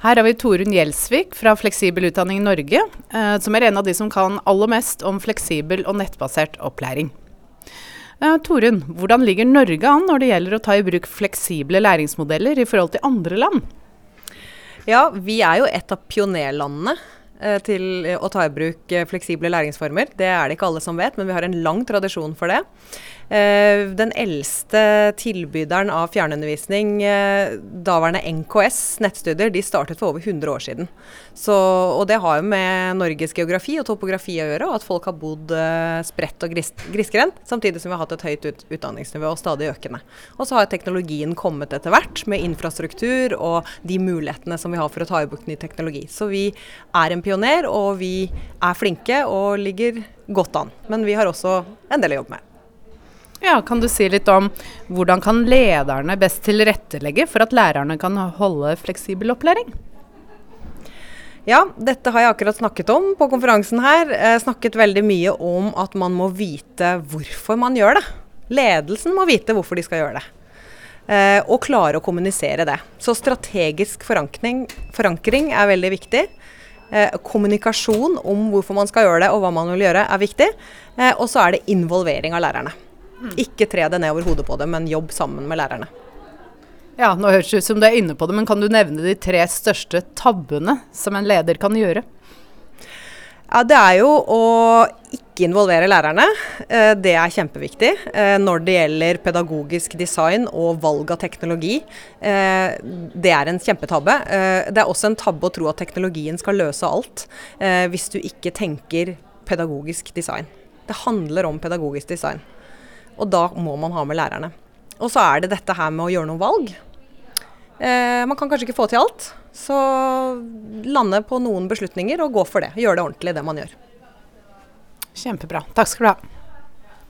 Her har vi Torunn Gjelsvik fra Fleksibel utdanning Norge, eh, som er en av de som kan aller mest om fleksibel og nettbasert opplæring. Eh, Torunn, hvordan ligger Norge an når det gjelder å ta i bruk fleksible læringsmodeller i forhold til andre land? Ja, vi er jo et av pionerlandene til å ta i bruk eh, fleksible læringsformer. Det er det ikke alle som vet, men vi har en lang tradisjon for det. Eh, den eldste tilbyderen av fjernundervisning, eh, daværende NKS nettstudier, de startet for over 100 år siden. Så, og det har jo med Norges geografi og topografi å gjøre, og at folk har bodd eh, spredt og gris grisgrendt, samtidig som vi har hatt et høyt ut utdanningsnivå og stadig økende. Og så har teknologien kommet etter hvert, med infrastruktur og de mulighetene som vi har for å ta i bruk ny teknologi. Så vi er en pioner, og vi er flinke og ligger godt an. Men vi har også en del å jobbe med. Ja, Kan du si litt om hvordan kan lederne best tilrettelegge for at lærerne kan holde fleksibel opplæring? Ja, dette har jeg akkurat snakket om på konferansen her. Jeg snakket veldig mye om at man må vite hvorfor man gjør det. Ledelsen må vite hvorfor de skal gjøre det. Eh, og klare å kommunisere det. Så strategisk forankring, forankring er veldig viktig. Eh, kommunikasjon om hvorfor man skal gjøre det og hva man vil gjøre, er viktig. Eh, og så er det involvering av lærerne. Ikke tre det ned over hodet på dem, men jobb sammen med lærerne. Ja, nå høres det ut som du er inne på det, men kan du nevne de tre største tabbene som en leder kan gjøre? Ja, Det er jo å ikke involvere lærerne. Eh, det er kjempeviktig eh, når det gjelder pedagogisk design og valg av teknologi. Eh, det er en kjempetabbe. Det er også en tabbe å tro at teknologien skal løse alt, hvis du ikke tenker pedagogisk design. Det handler om pedagogisk design. Og da må man ha med lærerne. Og så er det dette her med å gjøre noen valg. Man kan kanskje ikke få til alt, så lande på noen beslutninger og gå for det. Gjøre det ordentlig, det man gjør. Kjempebra. Takk skal du ha.